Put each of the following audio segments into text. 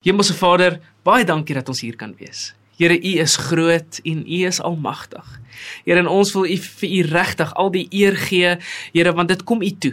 Hemelse Vader, baie dankie dat ons hier kan wees. Here, U is groot en U is almagtig. Here, en ons wil U vir U regtig al die eer gee, Here, want dit kom U toe.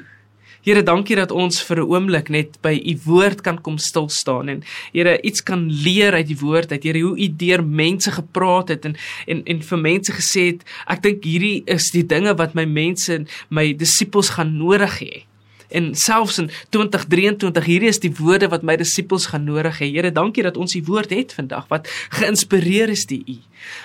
Here, dankie dat ons vir 'n oomblik net by U woord kan kom stil staan en Here, iets kan leer uit die woord uit. Here, hoe U deur mense gepraat het en en en vir mense gesê het, ek dink hierdie is die dinge wat my mense, my disippels gaan nodig hê en selfs in 2023 hierdie is die woorde wat my disippels gaan nodig hê. Here, dankie dat ons u woord het vandag wat geïnspireer is deur u.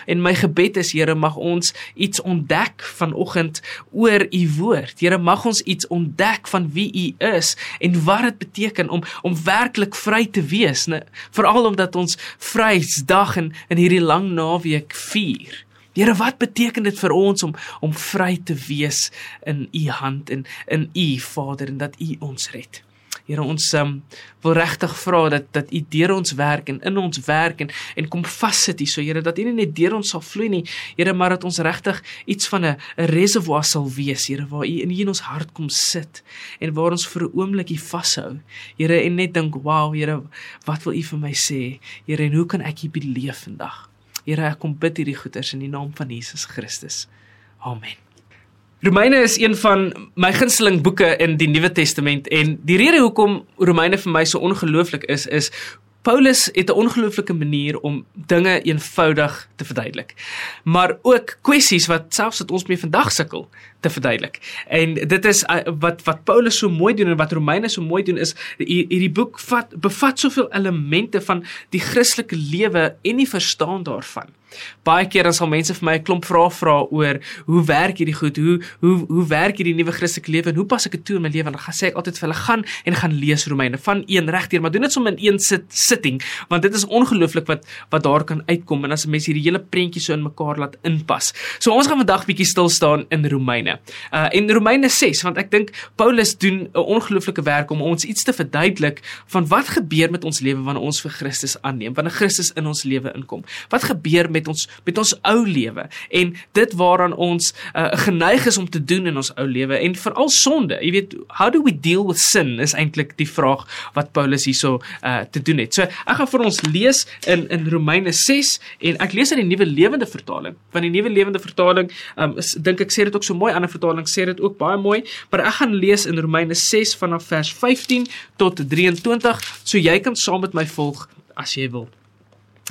En my gebed is Here, mag ons iets ontdek vanoggend oor u woord. Here, mag ons iets ontdek van wie u is en wat dit beteken om om werklik vry te wees, ne? veral omdat ons Vrydag in in hierdie lang naweek vier. Here, wat beteken dit vir ons om om vry te wees in u hand en in u Vader en dat u ons red? Here, ons um, wil regtig vra dat dat u deur ons werk en in ons werk en en kom vassit hier so Here dat u nie net deur ons sal vloei nie, Here, maar dat ons regtig iets van 'n 'n reservoir sal wees, Here, waar u in in ons hart kom sit en waar ons vir 'n oomblik hier vashou. Here, en net dink, "Wow, Here, wat wil u vir my sê? Here, en hoe kan ek hier beleef vandag?" Here, ek kom bid hierdie goeders in die naam van Jesus Christus. Amen. Romeine is een van my gunsteling boeke in die Nuwe Testament en die rede hoekom Romeine vir my so ongelooflik is is Paulus het 'n ongelooflike manier om dinge eenvoudig te verduidelik. Maar ook kwessies wat selfs wat ons mee vandag sukkel te verduidelik. En dit is uh, wat wat Paulus so mooi doen en wat Romeine so mooi doen is hierdie boek vat bevat soveel elemente van die Christelike lewe en die verstaan daarvan. Baie keer dan sal mense vir my 'n klomp vrae vra oor hoe werk hierdie goed? Hoe hoe hoe werk hierdie nuwe Christelike lewe en hoe pas ek dit toe in my lewe? En dan sê ek altyd vir hulle gaan en gaan lees Romeine van 1 regdeur, maar doen dit sommer in een sit sitting, want dit is ongelooflik wat wat daar kan uitkom en as 'n mens hierdie hele prentjie so in mekaar laat inpas. So ons gaan vandag bietjie stil staan in Romeine. Uh in Romeine 6, want ek dink Paulus doen 'n ongelooflike werk om ons iets te verduidelik van wat gebeur met ons lewe wanneer ons vir Christus aanneem, wanneer Christus in ons lewe inkom. Wat gebeur met ons met ons ou lewe en dit waaraan ons uh, geneig is om te doen in ons ou lewe en veral sonde. Jy weet, how do we deal with sin is eintlik die vraag wat Paulus hierso uh, te doen het. So ek gaan vir ons lees in in Romeine 6 en ek lees uit die Nuwe Lewende Vertaling. Van die Nuwe Lewende Vertaling, um, dink ek sê dit ook so mooi, ander vertaling sê dit ook baie mooi, maar ek gaan lees in Romeine 6 vanaf vers 15 tot 23, so jy kan saam met my volg as jy wil.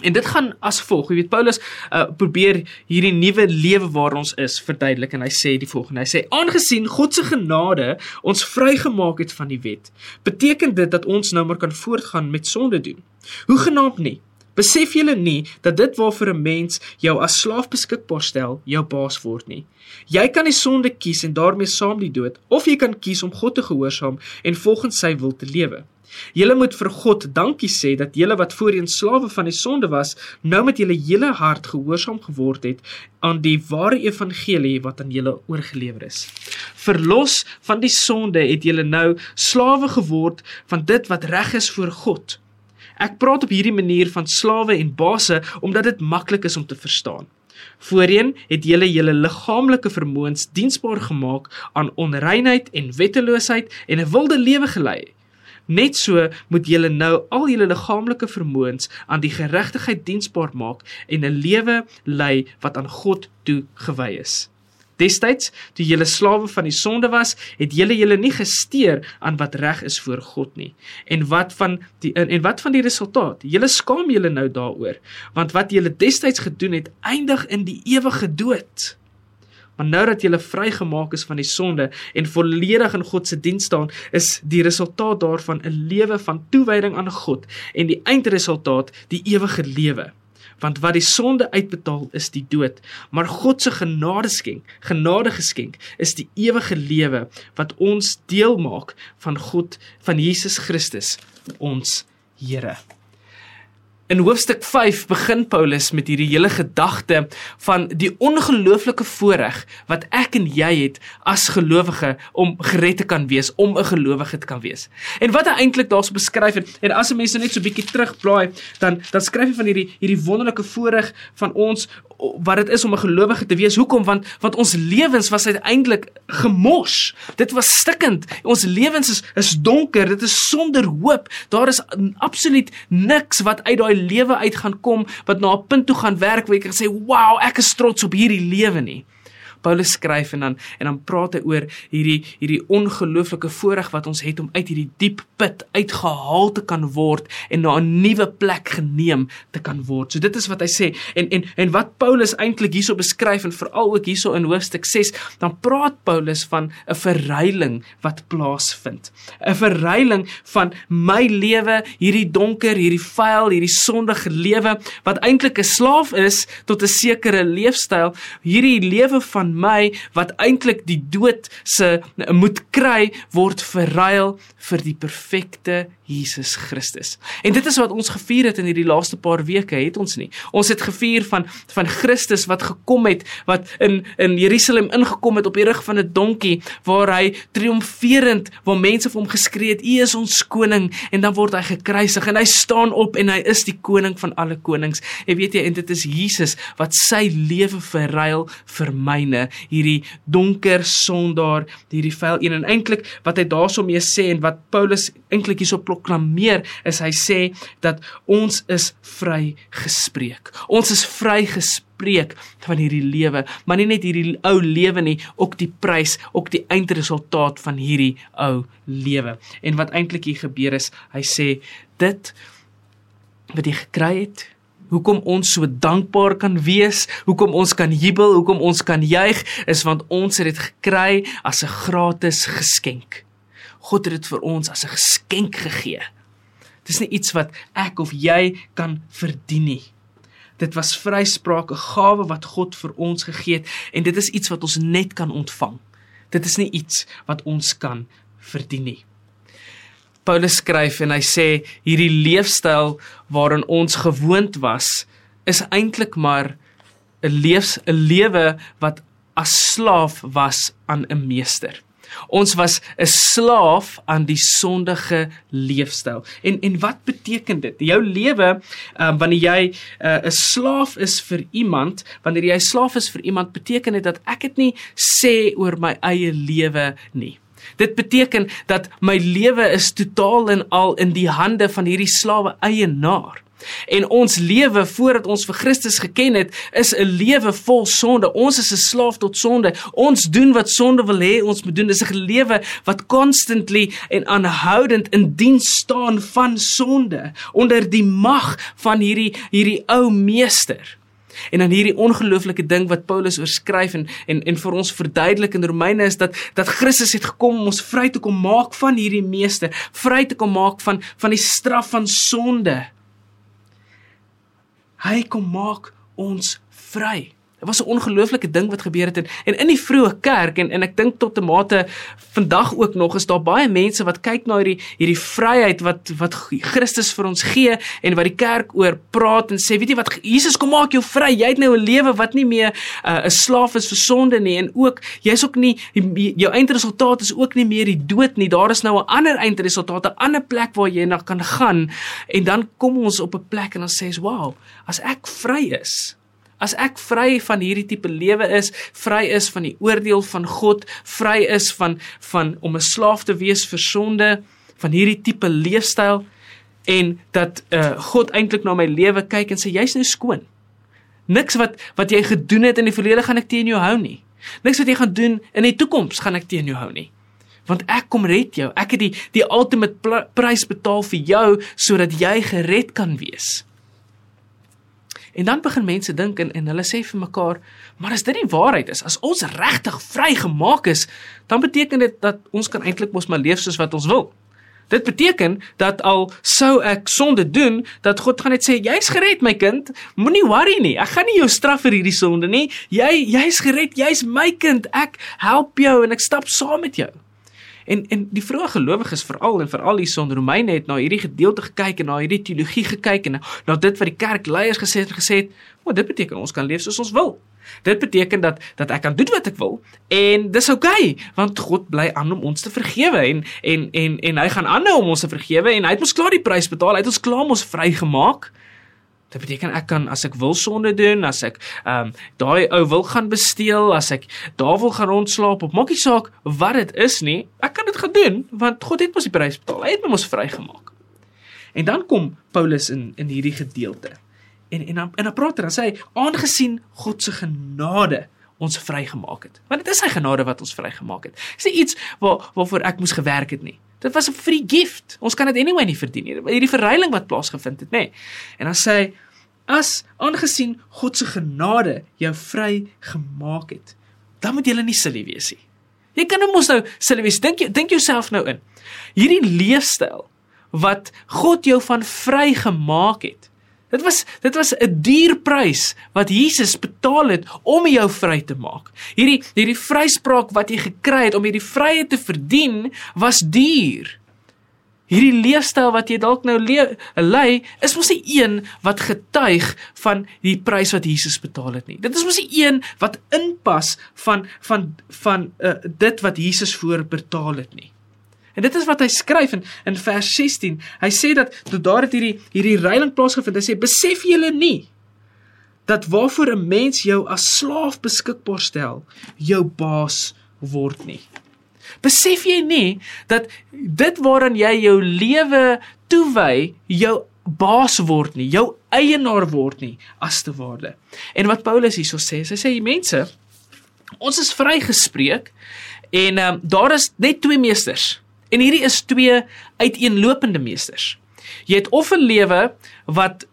En dit gaan as volg. Jy weet Paulus uh, probeer hierdie nuwe lewe waar ons is verduidelik en hy sê die volgende. Hy sê aangesien God se genade ons vrygemaak het van die wet, beteken dit dat ons nou maar kan voortgaan met sonde doen. Hoe genaamd nie? Besef julle nie dat dit waarvoor 'n mens jou as slaaf beskikbaar stel, jou baas word nie. Jy kan die sonde kies en daarmee saam die dood, of jy kan kies om God te gehoorsaam en volgens sy wil te lewe. Julle moet vir God dankie sê dat julle wat voorheen slawe van die sonde was, nou met julle hele hart gehoorsaam geword het aan die ware evangelie wat aan julle oorgelewer is. Verlos van die sonde het julle nou slawe geword van dit wat reg is voor God. Ek praat op hierdie manier van slawe en baase omdat dit maklik is om te verstaan. Voorheen het julle julle liggaamlike vermoëns diensbaar gemaak aan onreinheid en wetteloosheid en 'n wilde lewe gelei. Net so moet julle nou al julle liggaamlike vermoëns aan die geregtigheid diensbaar maak en 'n lewe lei wat aan God toe gewy is. Destyds, toe julle slawe van die sonde was, het julle julle nie gesteer aan wat reg is voor God nie. En wat van die en, wat van die resultaat? Julle skaam julle nou daaroor, want wat julle destyds gedoen het, eindig in die ewige dood. Maar nou dat jy vrygemaak is van die sonde en volledig in God se diens staan, is die resultaat daarvan 'n lewe van toewyding aan God en die eindresultaat die ewige lewe. Want wat die sonde uitbetaal is die dood, maar God se genade skenk, genade geskenk is die ewige lewe wat ons deel maak van God van Jesus Christus, ons Here. In hoofstuk 5 begin Paulus met hierdie hele gedagte van die ongelooflike voorreg wat ek en jy het as gelowige om gered te kan wees, om 'n gelowige te kan wees. En wat hy eintlik daarso beskryf het, en as mense net so 'n bietjie terugblaai, dan dan skryf hy van hierdie hierdie wonderlike voorreg van ons wat dit is om 'n gelowige te wees. Hoekom? Want want ons lewens was uiteindelik gemors. Dit was stikkend. Ons lewens is is donker. Dit is sonder hoop. Daar is absoluut niks wat uit daai lewe uit gaan kom wat na 'n punt toe gaan werk waar jy kan sê, "Wow, ek is trots op hierdie lewe nie." Paulus skryf en dan en dan praat hy oor hierdie hierdie ongelooflike voorreg wat ons het om uit hierdie diep put uitgehaal te kan word en na 'n nuwe plek geneem te kan word. So dit is wat hy sê en en en wat Paulus eintlik hierso beskryf en veral ook hierso in hoofstuk 6, dan praat Paulus van 'n verruiling wat plaasvind. 'n Verruiling van my lewe, hierdie donker, hierdie vuil, hierdie sondige lewe wat eintlik 'n slaaf is tot 'n sekere leefstyl, hierdie lewe van my wat eintlik die dood se moet kry word verruil vir die perfekte Jesus Christus. En dit is wat ons gevier het in hierdie laaste paar weke, het ons nie. Ons het gevier van van Christus wat gekom het, wat in in Jerusalem ingekom het op die rug van 'n donkie waar hy triomferend waar mense vir hom geskree het, "U is ons koning." En dan word hy gekruisig en hy staan op en hy is die koning van alle konings. En weet jy, en dit is Jesus wat sy lewe verruil vir myne, hierdie donker sondaar, hierdie vuil een en eintlik wat hy daarsoom mee sê en wat Paulus eintlik hierso proklameer is hy sê dat ons is vry gespreek. Ons is vry gespreek van hierdie lewe, maar nie net hierdie ou lewe nie, ook die prys, ook die eindresultaat van hierdie ou lewe. En wat eintlik hier gebeur is, hy sê dit wat jy gekry het Hoekom ons so dankbaar kan wees, hoekom ons kan jubel, hoekom ons kan juig, is want ons het dit gekry as 'n gratis geskenk. God het dit vir ons as 'n geskenk gegee. Dis nie iets wat ek of jy kan verdien nie. Dit was vryspraak, 'n gawe wat God vir ons gegee het en dit is iets wat ons net kan ontvang. Dit is nie iets wat ons kan verdien nie. Paulus skryf en hy sê hierdie leefstyl waarin ons gewoond was is eintlik maar 'n leefs 'n lewe wat as slaaf was aan 'n meester. Ons was 'n slaaf aan die sondige leefstyl. En en wat beteken dit? Jou lewe, um, wanneer jy uh, 'n uh, slaaf is vir iemand, wanneer jy 'n slaaf is vir iemand, beteken dit dat ek dit nie sê oor my eie lewe nie. Dit beteken dat my lewe is totaal en al in die hande van hierdie slawe eienaar. En ons lewe voordat ons vir Christus geken het, is 'n lewe vol sonde. Ons is 'n slaaf tot sonde. Ons doen wat sonde wil hê ons moet doen. Dis 'n lewe wat constantly en aanhoudend in diens staan van sonde onder die mag van hierdie hierdie ou meester. En dan hierdie ongelooflike ding wat Paulus oorskryf en en en vir ons verduidelik in Romeine is dat dat Christus het gekom om ons vry te kom maak van hierdie meester, vry te kom maak van van die straf van sonde. Hy kom maak ons vry. Dit was 'n ongelooflike ding wat gebeur het en, en in die vroeë kerk en en ek dink tot 'n mate vandag ook nog is daar baie mense wat kyk na hierdie hierdie vryheid wat wat Christus vir ons gee en wat die kerk oor praat en sê weet jy wat Jesus kom maak jou vry. Jy het nou 'n lewe wat nie meer uh, 'n uh, slaaf is vir sonde nie en ook jy's ook nie jou eindresultaat is ook nie meer die dood nie. Daar is nou 'n ander eindresultaat 'n ander plek waar jy na kan gaan. En dan kom ons op 'n plek en dan sê jy wow as ek vry is As ek vry van hierdie tipe lewe is, vry is van die oordeel van God, vry is van van om 'n slaaf te wees vir sonde, van hierdie tipe leefstyl en dat uh God eintlik na my lewe kyk en sê jy's nou skoon. Niks wat wat jy gedoen het in die verlede gaan ek teen jou hou nie. Niks wat jy gaan doen in die toekoms gaan ek teen jou hou nie. Want ek kom red jou. Ek het die die ultimate prys betaal vir jou sodat jy gered kan wees. En dan begin mense dink en en hulle sê vir mekaar, maar as dit die waarheid is, as ons regtig vrygemaak is, dan beteken dit dat ons kan eintlik mos maar leef soos wat ons wil. Dit beteken dat al sou ek sonde doen, dat God gaan net sê jy's gered my kind, moenie worry nie. Ek gaan nie jou straf vir hierdie sonde nie. Jy jy's gered, jy's my kind. Ek help jou en ek stap saam met jou. En en die vroeë gelowiges veral en veral hier sonder Romeine het na hierdie gedeelte gekyk en na hierdie teologie gekyk en na dit wat die kerkleiers gesê het gesê het, "Maar dit beteken ons kan leef soos ons wil." Dit beteken dat dat ek kan doen wat ek wil en dis oukei okay, want God bly aan om ons te vergewe en en en en hy gaan aanhou om ons te vergewe en hy het ons klaar die prys betaal, hy het ons klaar ons vrygemaak. Dit beteken ek kan as ek wil sonde doen, as ek ehm um, daai ou wil gaan besteel, as ek daar wil gaan rondslaap, op maakie saak wat dit is nie, ek kan dit gedoen want God het mos die prys betaal. Hy het my mos vrygemaak. En dan kom Paulus in in hierdie gedeelte. En en dan en dan praat hy dan sê hy aangesien God se genade ons vrygemaak het. Want dit is sy genade wat ons vrygemaak het. Dis nie iets waar waarvoor ek moes gewerk het nie. Dit was 'n free gift. Ons kan dit anyway nie verdien nie. Hierdie verruiling wat plaasgevind het, nê. En dan sê hy as aangesien God se genade jou vry gemaak het, dan moet jy nie silly wees nie. Jy kan mos nou silly wees. Dink dink jouself nou in. Hierdie leefstyl wat God jou van vry gemaak het. Dit was dit was 'n duur prys wat Jesus betaal het om jou vry te maak. Hierdie hierdie vryspraak wat jy gekry het om hierdie vryheid te verdien was duur. Hierdie leefstyl wat jy dalk nou lei, is mos nie een wat getuig van die prys wat Jesus betaal het nie. Dit is mos nie een wat inpas van van van uh, dit wat Jesus voor betaal het nie. En dit is wat hy skryf in in vers 16. Hy sê dat toe daar het hierdie hierdie reiling plaasgevind, hy sê besef julle nie dat waarvoor 'n mens jou as slaaf beskikbaar stel, jou baas word nie. Besef jy nie dat dit waaraan jy jou lewe toewy, jou baas word nie, jou eienaar word nie as te ware. En wat Paulus hierso sê, hy sê mense, ons is vrygespreek en um, daar is net twee meesters. En hierdie is twee uiteenlopende meesters. Jy het of 'n lewe wat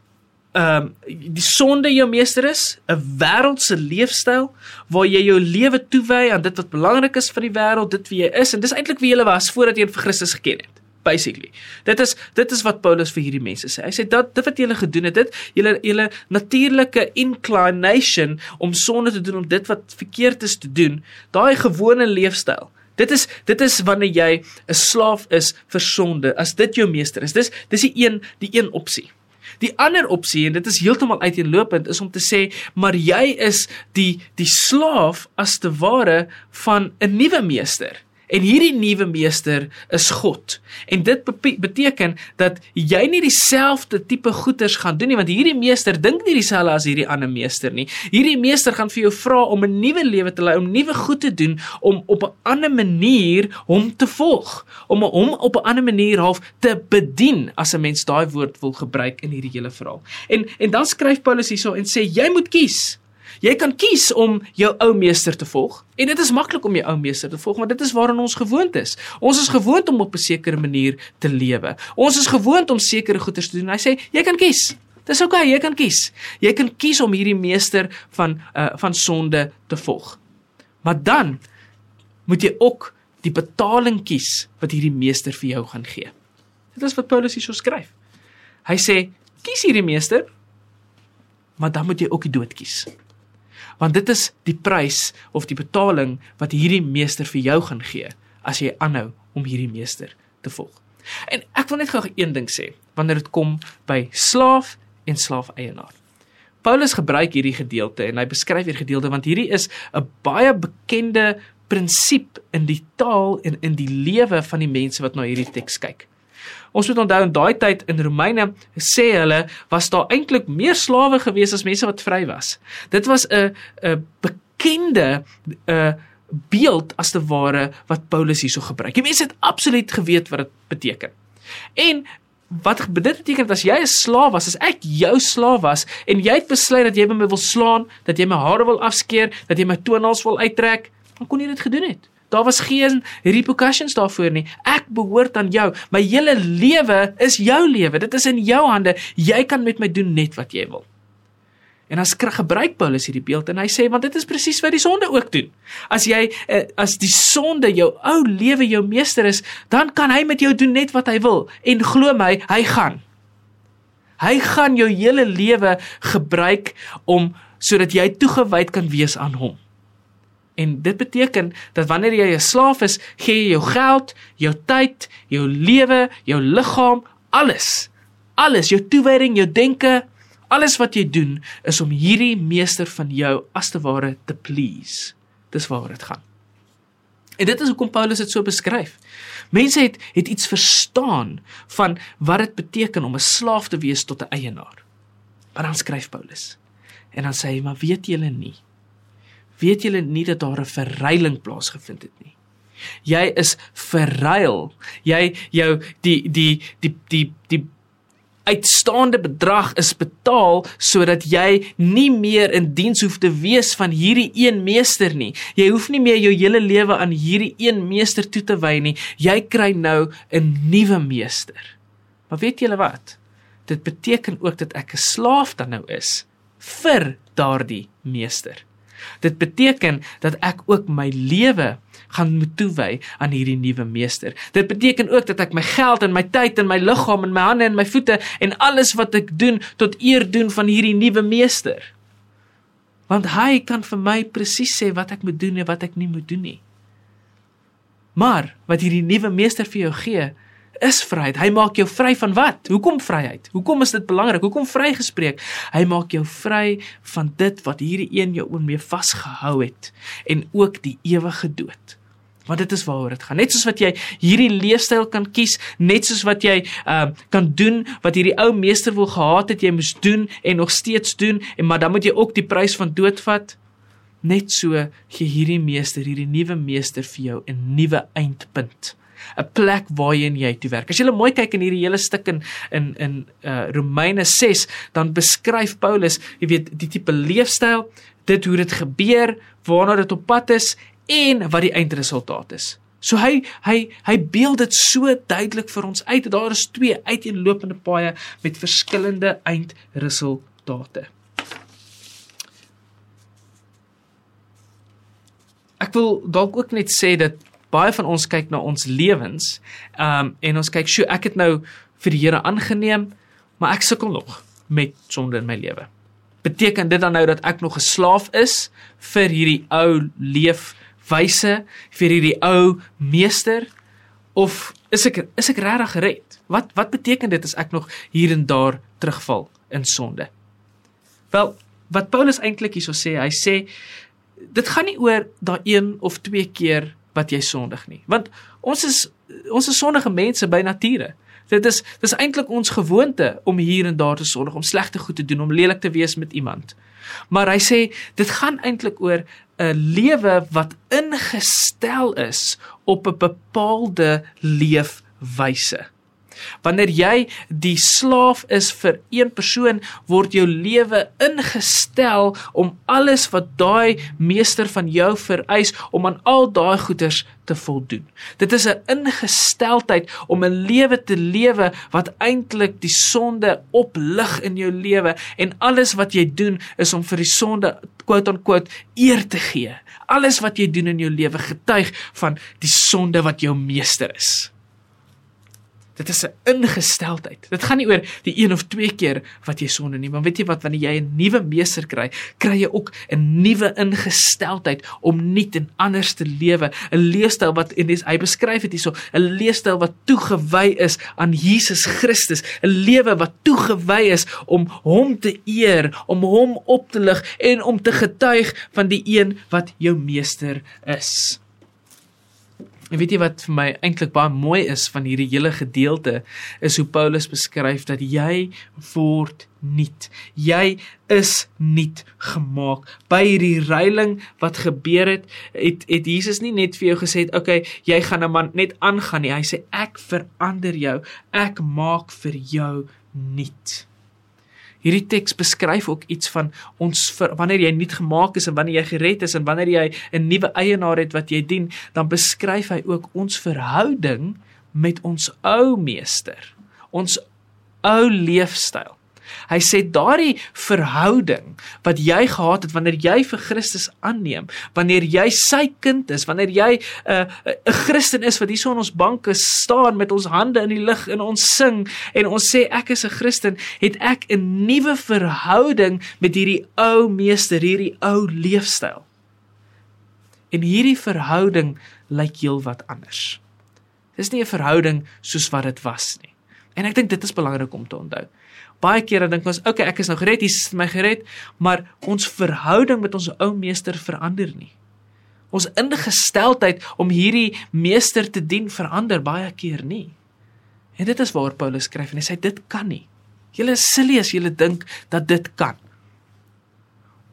ehm um, die sonde jou meester is, 'n wêreldse leefstyl waar jy jou lewe toewy aan dit wat belangrik is vir die wêreld, dit wie jy is en dis eintlik wie jy was voordat jy vir Christus geken het basically. Dit is dit is wat Paulus vir hierdie mense sê. Hy sê dat dit wat julle gedoen het, dit julle julle natuurlike inclination om sonde te doen om dit wat verkeerd is te doen, daai gewone leefstyl. Dit is dit is wanneer jy 'n slaaf is vir sonde, as dit jou meester is. Dis dis die een die een opsie. Die ander opsie en dit is heeltemal uiteenlopend is om te sê maar jy is die die slaaf as te ware van 'n nuwe meester. En hierdie nuwe meester is God. En dit beteken dat jy nie dieselfde tipe goeders gaan doen nie want hierdie meester dink nie dieselfde as hierdie ander meester nie. Hierdie meester gaan vir jou vra om 'n nuwe lewe te lei, om nuwe goed te doen, om op 'n ander manier hom te volg, om hom op 'n ander manier half te bedien as 'n mens daai woord wil gebruik in hierdie hele verhaal. En en dan skryf Paulus hierso en sê jy moet kies. Jy kan kies om jou ou meester te volg en dit is maklik om jou ou meester te volg want dit is waaraan ons gewoond is. Ons is gewoond om op 'n sekere manier te lewe. Ons is gewoond om sekere goeie te doen. Hy sê jy kan kies. Dis oukei, okay, jy kan kies. Jy kan kies om hierdie meester van uh van sonde te volg. Maar dan moet jy ook die betaling kies wat hierdie meester vir jou gaan gee. Dit is wat Paulus hierso skryf. Hy sê kies hierdie meester, maar dan moet jy ook die dood kies want dit is die prys of die betaling wat hierdie meester vir jou gaan gee as jy aanhou om hierdie meester te volg. En ek wil net gou een ding sê wanneer dit kom by slaaf en slaafeienaar. Paulus gebruik hierdie gedeelte en hy beskryf hierdie gedeelte want hierdie is 'n baie bekende prinsip in die taal en in die lewe van die mense wat na hierdie teks kyk. Ons moet onthou in daai tyd in Romeine sê hulle was daar eintlik meer slawe gewees as mense wat vry was. Dit was 'n 'n bekende 'n uh, beeld as te ware wat Paulus hierso gebruik. Die mense het absoluut geweet wat dit beteken. En wat dit beteken as jy 'n slaaf was, as ek jou slaaf was en jy het besluit dat jy my wil slaan, dat jy my hare wil afskeer, dat jy my toenails wil uittrek, dan kon jy dit gedoen het. Daar was geen repercussions daarvoor nie. Ek behoort aan jou. My hele lewe is jou lewe. Dit is in jou hande. Jy kan met my doen net wat jy wil. En as kry gebruik Paulus hierdie beeld en hy sê want dit is presies wat die sonde ook doen. As jy eh, as die sonde jou ou lewe jou meester is, dan kan hy met jou doen net wat hy wil en glo my, hy gaan. Hy gaan jou hele lewe gebruik om sodat jy toegewyd kan wees aan hom. En dit beteken dat wanneer jy 'n slaaf is, gee jy jou geld, jou tyd, jou lewe, jou liggaam, alles. Alles, jou toewyding, jou denke, alles wat jy doen is om hierdie meester van jou as te ware te please. Dis waaroor dit gaan. En dit is hoekom Paulus dit so beskryf. Mense het het iets verstaan van wat dit beteken om 'n slaaf te wees tot 'n eienaar. Maar dan skryf Paulus. En dan sê hy, "Maar weet julle nie? Weet julle nie dat daar 'n verruiling plaasgevind het nie? Jy is verruil. Jy jou die die die die die uitstaande bedrag is betaal sodat jy nie meer in diens hoef te wees van hierdie een meester nie. Jy hoef nie meer jou hele lewe aan hierdie een meester toe te wy nie. Jy kry nou 'n nuwe meester. Maar weet julle wat? Dit beteken ook dat ek 'n slaaf dan nou is vir daardie meester. Dit beteken dat ek ook my lewe gaan moet toewy aan hierdie nuwe meester. Dit beteken ook dat ek my geld en my tyd en my liggaam en my hande en my voete en alles wat ek doen tot eer doen van hierdie nuwe meester. Want hy kan vir my presies sê wat ek moet doen en wat ek nie moet doen nie. Maar wat hierdie nuwe meester vir jou gee, is vryheid. Hy maak jou vry van wat? Hoekom vryheid? Hoekom is dit belangrik? Hoekom vrygespreek? Hy maak jou vry van dit wat hierdie een jou oomee vasgehou het en ook die ewige dood. Want dit is waaroor dit gaan. Net soos wat jy hierdie leefstyl kan kies, net soos wat jy uh kan doen wat hierdie ou meester wil gehad het jy moes doen en nog steeds doen en maar dan moet jy ook die prys van dood vat. Net so gee hierdie meester, hierdie nuwe meester vir jou 'n nuwe eindpunt. 'n plek waarheen jy toe werk. As jy mooi kyk in hierdie hele stuk in in in uh Romeine 6, dan beskryf Paulus, jy weet, die tipe leefstyl, dit hoe dit gebeur, waarna dit op pad is en wat die eindresultaat is. So hy hy hy beeld dit so duidelik vir ons uit. Daar is twee uiteenlopende paaie met verskillende eindresultate. Ek wil dalk ook net sê dat baie van ons kyk na ons lewens, ehm um, en ons kyk, "Sjoe, ek het nou vir die Here aangeneem, maar ek sukkel nog met sonde in my lewe." Beteken dit dan nou dat ek nog 'n slaaf is vir hierdie ou leefwyse, vir hierdie ou meester of is ek is ek regtig gered? Wat wat beteken dit as ek nog hier en daar terugval in sonde? Wel, wat Paulus eintlik hierso sê, hy sê dit gaan nie oor daai een of twee keer wat jy sondig nie. Want ons is ons is sondige mense by nature. Dit is dis eintlik ons gewoonte om hier en daar te sondig, om slegte goed te doen, om lelik te wees met iemand. Maar hy sê dit gaan eintlik oor 'n lewe wat ingestel is op 'n bepaalde leefwyse. Wanneer jy die slaaf is vir een persoon, word jou lewe ingestel om alles wat daai meester van jou vereis om aan al daai goeders te voldoen. Dit is 'n ingesteldheid om 'n lewe te lewe wat eintlik die sonde oplig in jou lewe en alles wat jy doen is om vir die sonde quote on quote eer te gee. Alles wat jy doen in jou lewe getuig van die sonde wat jou meester is. Dit is 'n ingesteldheid. Dit gaan nie oor die een of twee keer wat jy sonde nie, maar weet jy wat wanneer jy 'n nuwe meester kry, kry jy ook 'n nuwe ingesteldheid om nuut en anders te lewe, 'n leefstyl wat en dis hy beskryf dit hierso, 'n leefstyl wat toegewy is aan Jesus Christus, 'n lewe wat toegewy is om hom te eer, om hom op te lig en om te getuig van die een wat jou meester is. En weet jy wat vir my eintlik baie mooi is van hierdie hele gedeelte is hoe Paulus beskryf dat jy word nuut. Jy is nuut gemaak. By hierdie reiling wat gebeur het, het het Jesus nie net vir jou gesê, "Oké, okay, jy gaan nou maar net aangaan nie." Hy sê, "Ek verander jou. Ek maak vir jou nuut." Hierdie teks beskryf ook iets van ons vir, wanneer jy nuut gemaak is en wanneer jy gered is en wanneer jy 'n nuwe eienaar het wat jy dien, dan beskryf hy ook ons verhouding met ons ou meester, ons ou leefstyl. Hy sê daardie verhouding wat jy gehad het wanneer jy vir Christus aanneem, wanneer jy sy kind is, wanneer jy 'n uh, 'n Christen is wat hierso in ons banke staan met ons hande in die lug en ons sing en ons sê ek is 'n Christen, het ek 'n nuwe verhouding met hierdie ou meester, hierdie ou leefstyl. En hierdie verhouding lyk heelwat anders. Dis nie 'n verhouding soos wat dit was nie. En ek dink dit is belangrik om te onthou baie kere dink ons, okay, ek is nou gered, Jesus het my gered, maar ons verhouding met ons ou meester verander nie. Ons ingesteldheid om hierdie meester te dien verander baie keer nie. En dit is waar Paulus skryf en hy sê dit kan nie. Julle is silly as julle dink dat dit kan.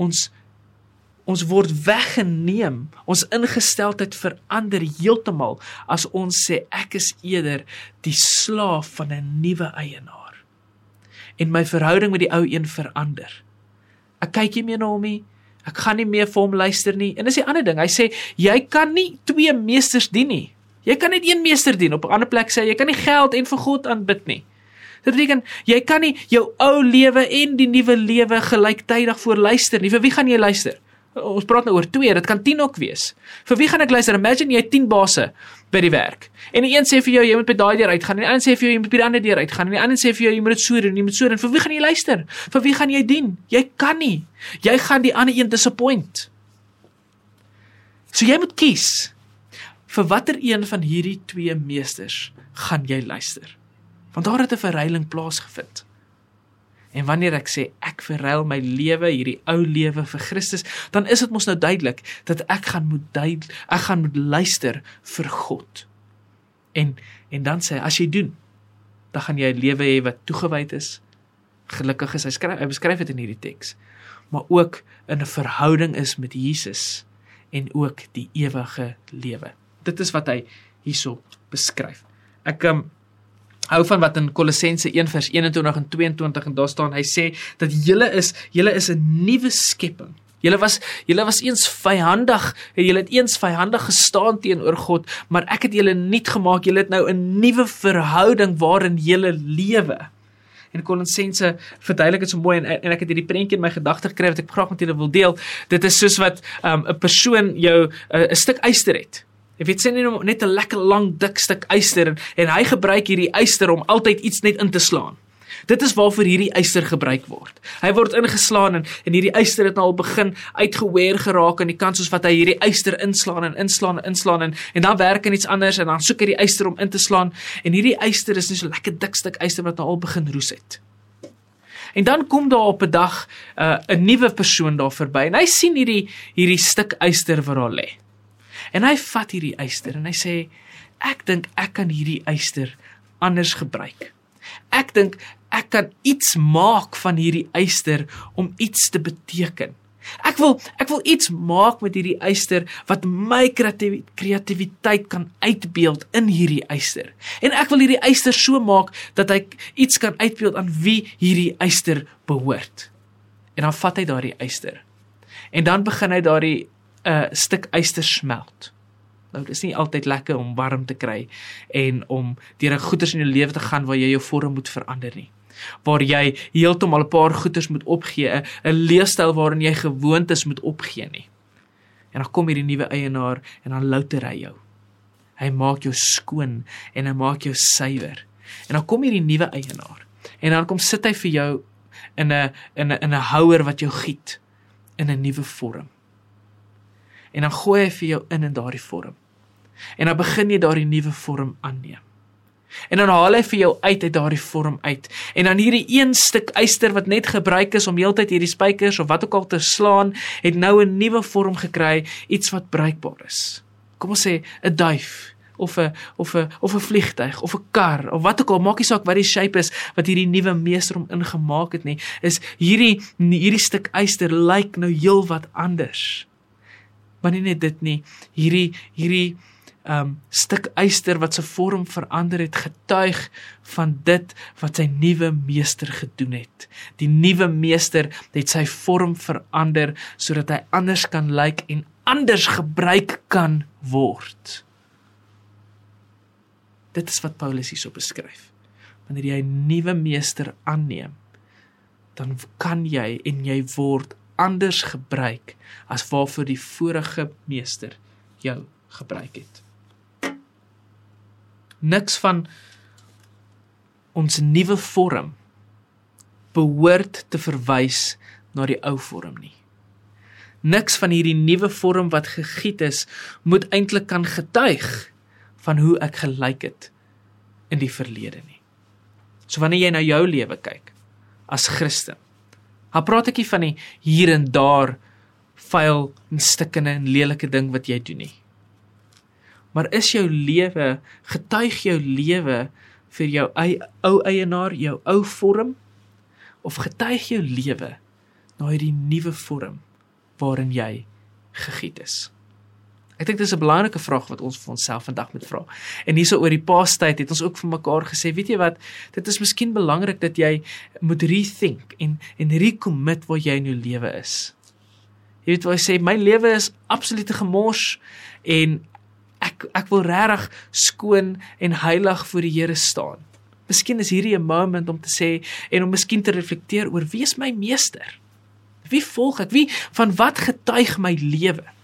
Ons ons word weggeneem. Ons ingesteldheid verander heeltemal as ons sê ek is eerder die slaaf van 'n nuwe eienaar. En my verhouding met die ou een verander. Ek kyk nie meer na hom nie. Ek gaan nie meer vir hom luister nie. En dis die ander ding. Hy sê jy kan nie twee meesters dien nie. Jy kan net een meester dien. Op 'n ander plek sê jy kan nie geld en vir God aanbid nie. Dit beteken jy kan nie jou ou lewe en die nuwe lewe gelyktydig voor luister nie. Vir wie gaan jy luister? Ons praat nou oor 2, dit kan 10 ook wees. Vir wie gaan ek luister? Imagine jy het 10 basse by die werk. En die een sê vir jou jy moet by daai deur uitgaan en die ander sê vir jou jy moet by die ander deur uitgaan en die ander sê vir jou jy moet dit so doen, jy moet so doen. Vir wie gaan jy luister? Vir wie gaan jy dien? Jy kan nie. Jy gaan die ander een disappoint. So jy moet kies. Vir watter een van hierdie twee meesters gaan jy luister? Want daar het 'n verruiling plaasgevind. En wanneer ek sê ek verruil my lewe, hierdie ou lewe vir Christus, dan is dit mos nou duidelik dat ek gaan moet duid, ek gaan moet luister vir God. En en dan sê hy as jy doen, dan gaan jy 'n lewe hê wat toegewyd is. Gelukkig is hy skryf hy beskryf dit in hierdie teks. Maar ook in 'n verhouding is met Jesus en ook die ewige lewe. Dit is wat hy hierso beskryf. Ek um, hou van wat in Kolossense 1 vers 21 en 22 en daar staan hy sê dat julle is julle is 'n nuwe skepping. Julle was julle was eens vyandig, julle het eens vyandig gestaan teenoor God, maar ek het julle nuut gemaak. Julle het nou 'n nuwe verhouding waarin julle lewe. En Kolossense verduidelik dit so mooi en en ek het hierdie prentjie in my gedagte gekry wat ek graag met julle wil deel. Dit is soos wat 'n um, persoon jou uh, 'n stuk yster het. Jy weet sien nie net 'n lekker lang dik stuk yster en, en hy gebruik hierdie yster om altyd iets net in te slaan. Dit is waarvoor hierdie yster gebruik word. Hy word ingeslaan en en hierdie yster het nou al begin uitgeweer geraak aan die kant soos wat hy hierdie yster inslaan en inslaan en inslaan en en dan werk en iets anders en dan soek hy die yster om in te slaan en hierdie yster is net so lekker dik stuk yster wat nou al begin roes het. En dan kom daar op 'n dag uh, 'n uh, nuwe persoon daar verby en hy sien hierdie hierdie stuk yster wat daar lê. En hy vat hierdie eyster en hy sê ek dink ek kan hierdie eyster anders gebruik. Ek dink ek kan iets maak van hierdie eyster om iets te beteken. Ek wil ek wil iets maak met hierdie eyster wat my kreatiwiteit kan uitbeeld in hierdie eyster. En ek wil hierdie eyster so maak dat hy iets kan uitbeeld aan wie hierdie eyster behoort. En dan vat hy daardie eyster. En dan begin hy daardie 'n stuk yster smelt. Nou dis nie altyd lekker om warm te kry en om deur 'n goeters in jou lewe te gaan waar jy jou vorm moet verander nie. Waar jy heeltemal 'n paar goeters moet opgee, 'n leefstyl waarin jy gewoontes moet opgee nie. En dan kom hierdie nuwe eienaar en dan louter hy jou. Hy maak jou skoon en hy maak jou suiwer. En dan kom hierdie nuwe eienaar en dan kom sit hy vir jou in 'n in 'n in 'n houer wat jou giet in 'n nuwe vorm en dan gooi hy vir jou in in daardie vorm. En dan begin jy daardie nuwe vorm aanneem. En dan haal hy vir jou uit uit daardie vorm uit. En dan hierdie een stuk yster wat net gebruik is om heeltyd hierdie spykers of wat ook al te slaan, het nou 'n nuwe vorm gekry, iets wat bruikbaar is. Kom ons sê 'n duif of 'n of 'n of 'n vliegtyg of 'n kar of wat ook al maak nie saak wat die shape is wat hierdie nuwe meester hom ingemaak het nie is hierdie hierdie stuk yster lyk nou heelwat anders maar nie net dit nie hierdie hierdie um stuk yster wat se vorm verander het getuig van dit wat sy nuwe meester gedoen het. Die nuwe meester het sy vorm verander sodat hy anders kan lyk en anders gebruik kan word. Dit is wat Paulus hierso beskryf. Wanneer jy 'n nuwe meester aanneem, dan kan jy en jy word anders gebruik as waarvoor die vorige meester jou gebruik het. Niks van ons nuwe vorm behoort te verwys na die ou vorm nie. Niks van hierdie nuwe vorm wat gegiet is, moet eintlik kan getuig van hoe ek gelyk het in die verlede nie. So wanneer jy na jou lewe kyk as Christen, Haar praat ek nie van die hier en daar vuil en stikkende en lelike ding wat jy doen nie. Maar is jou lewe getuig jou lewe vir jou ou eienaar, jou ou vorm of getuig jou lewe na hierdie nuwe vorm waarin jy gegiet is? Ek dink dis 'n belangrike vraag wat ons vir onsself vandag moet vra. En hierso oor die paastyd het ons ook vir mekaar gesê, weet jy wat, dit is miskien belangrik dat jy moet rethink en en recommit waar jy in jou lewe is. Jy weet wat ek sê, my lewe is absolute gemors en ek ek wil regtig skoon en heilig voor die Here staan. Miskien is hierdie 'n moment om te sê en om miskien te reflekteer oor wie is my meester? Wie volg ek? Wie van wat getuig my lewe?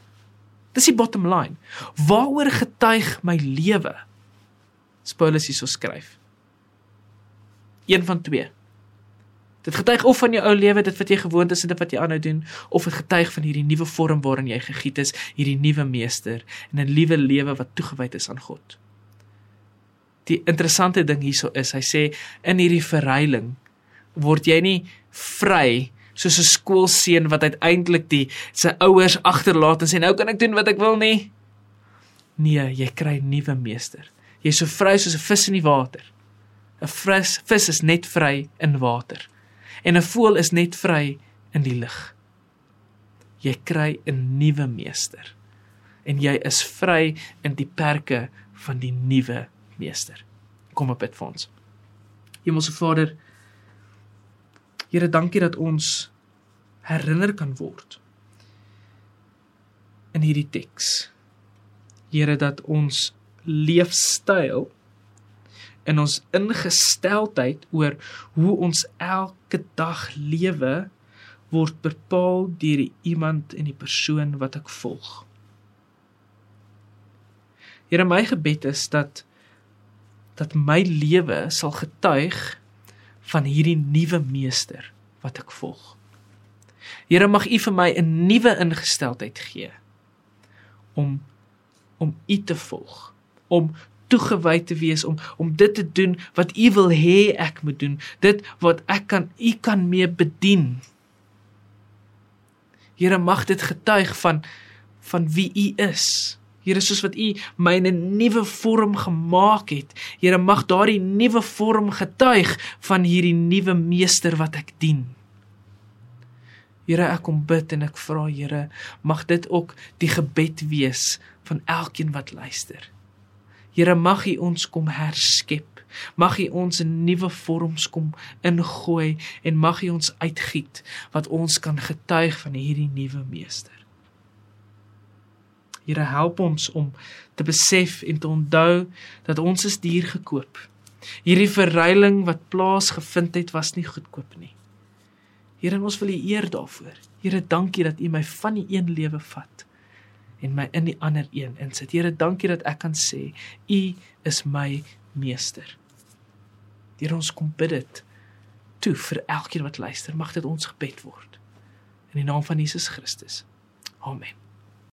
Dis die bottom line. Waaroor getuig my lewe? Paulus hierso skryf. Een van twee. Dit getuig of van jou ou lewe, dit wat jy gewoond is en dit wat jy aanhou doen, of dit getuig van hierdie nuwe vorm waarin jy gegiet is, hierdie nuwe meester en 'n nuwe lewe wat toegewyd is aan God. Die interessante ding hierso is, hy sê in hierdie verruiling word jy nie vry soos 'n skoolseun wat uiteindelik die sy ouers agterlaat en sê nou kan ek doen wat ek wil nie. Nee, jy kry 'n nuwe meester. Jy's so vry soos 'n vis in die water. 'n Vis vis is net vry in water. En 'n voël is net vry in die lug. Jy kry 'n nuwe meester. En jy is vry in die perke van die nuwe meester. Kom op dit vir ons. Hemelse Vader, Here, dankie dat ons herinner kan word in hierdie teks. Here dat ons leefstyl en ons ingesteldheid oor hoe ons elke dag lewe word bepaal deur iemand en die persoon wat ek volg. Here my gebed is dat dat my lewe sal getuig van hierdie nuwe meester wat ek volg. Here mag U vir my 'n nuwe ingesteldheid gee om om U te volg, om toegewy te wees om om dit te doen wat U wil hê ek moet doen, dit wat ek kan U kan mee bedien. Here mag dit getuig van van wie U is. Here soos wat U my in 'n nuwe vorm gemaak het. Here mag daardie nuwe vorm getuig van hierdie nuwe meester wat ek dien. Here ek kom bid en ek vra Here mag dit ook die gebed wees van elkeen wat luister. Here mag U ons kom herskep. Mag U ons in nuwe vorms kom ingooi en mag U ons uitgiet wat ons kan getuig van hierdie nuwe meester. Here help ons om te besef en te onthou dat ons is duur gekoop. Hierdie verruiling wat plaasgevind het was nie goedkoop nie. Here, ons wil U eer daarvoor. Here, dankie dat U my van die een lewe vat en my in die ander een insit. Here, dankie dat ek kan sê U is my meester. Here, ons kom bid dit toe vir elkeen wat luister. Mag dit ons gebed word. In die naam van Jesus Christus. Amen.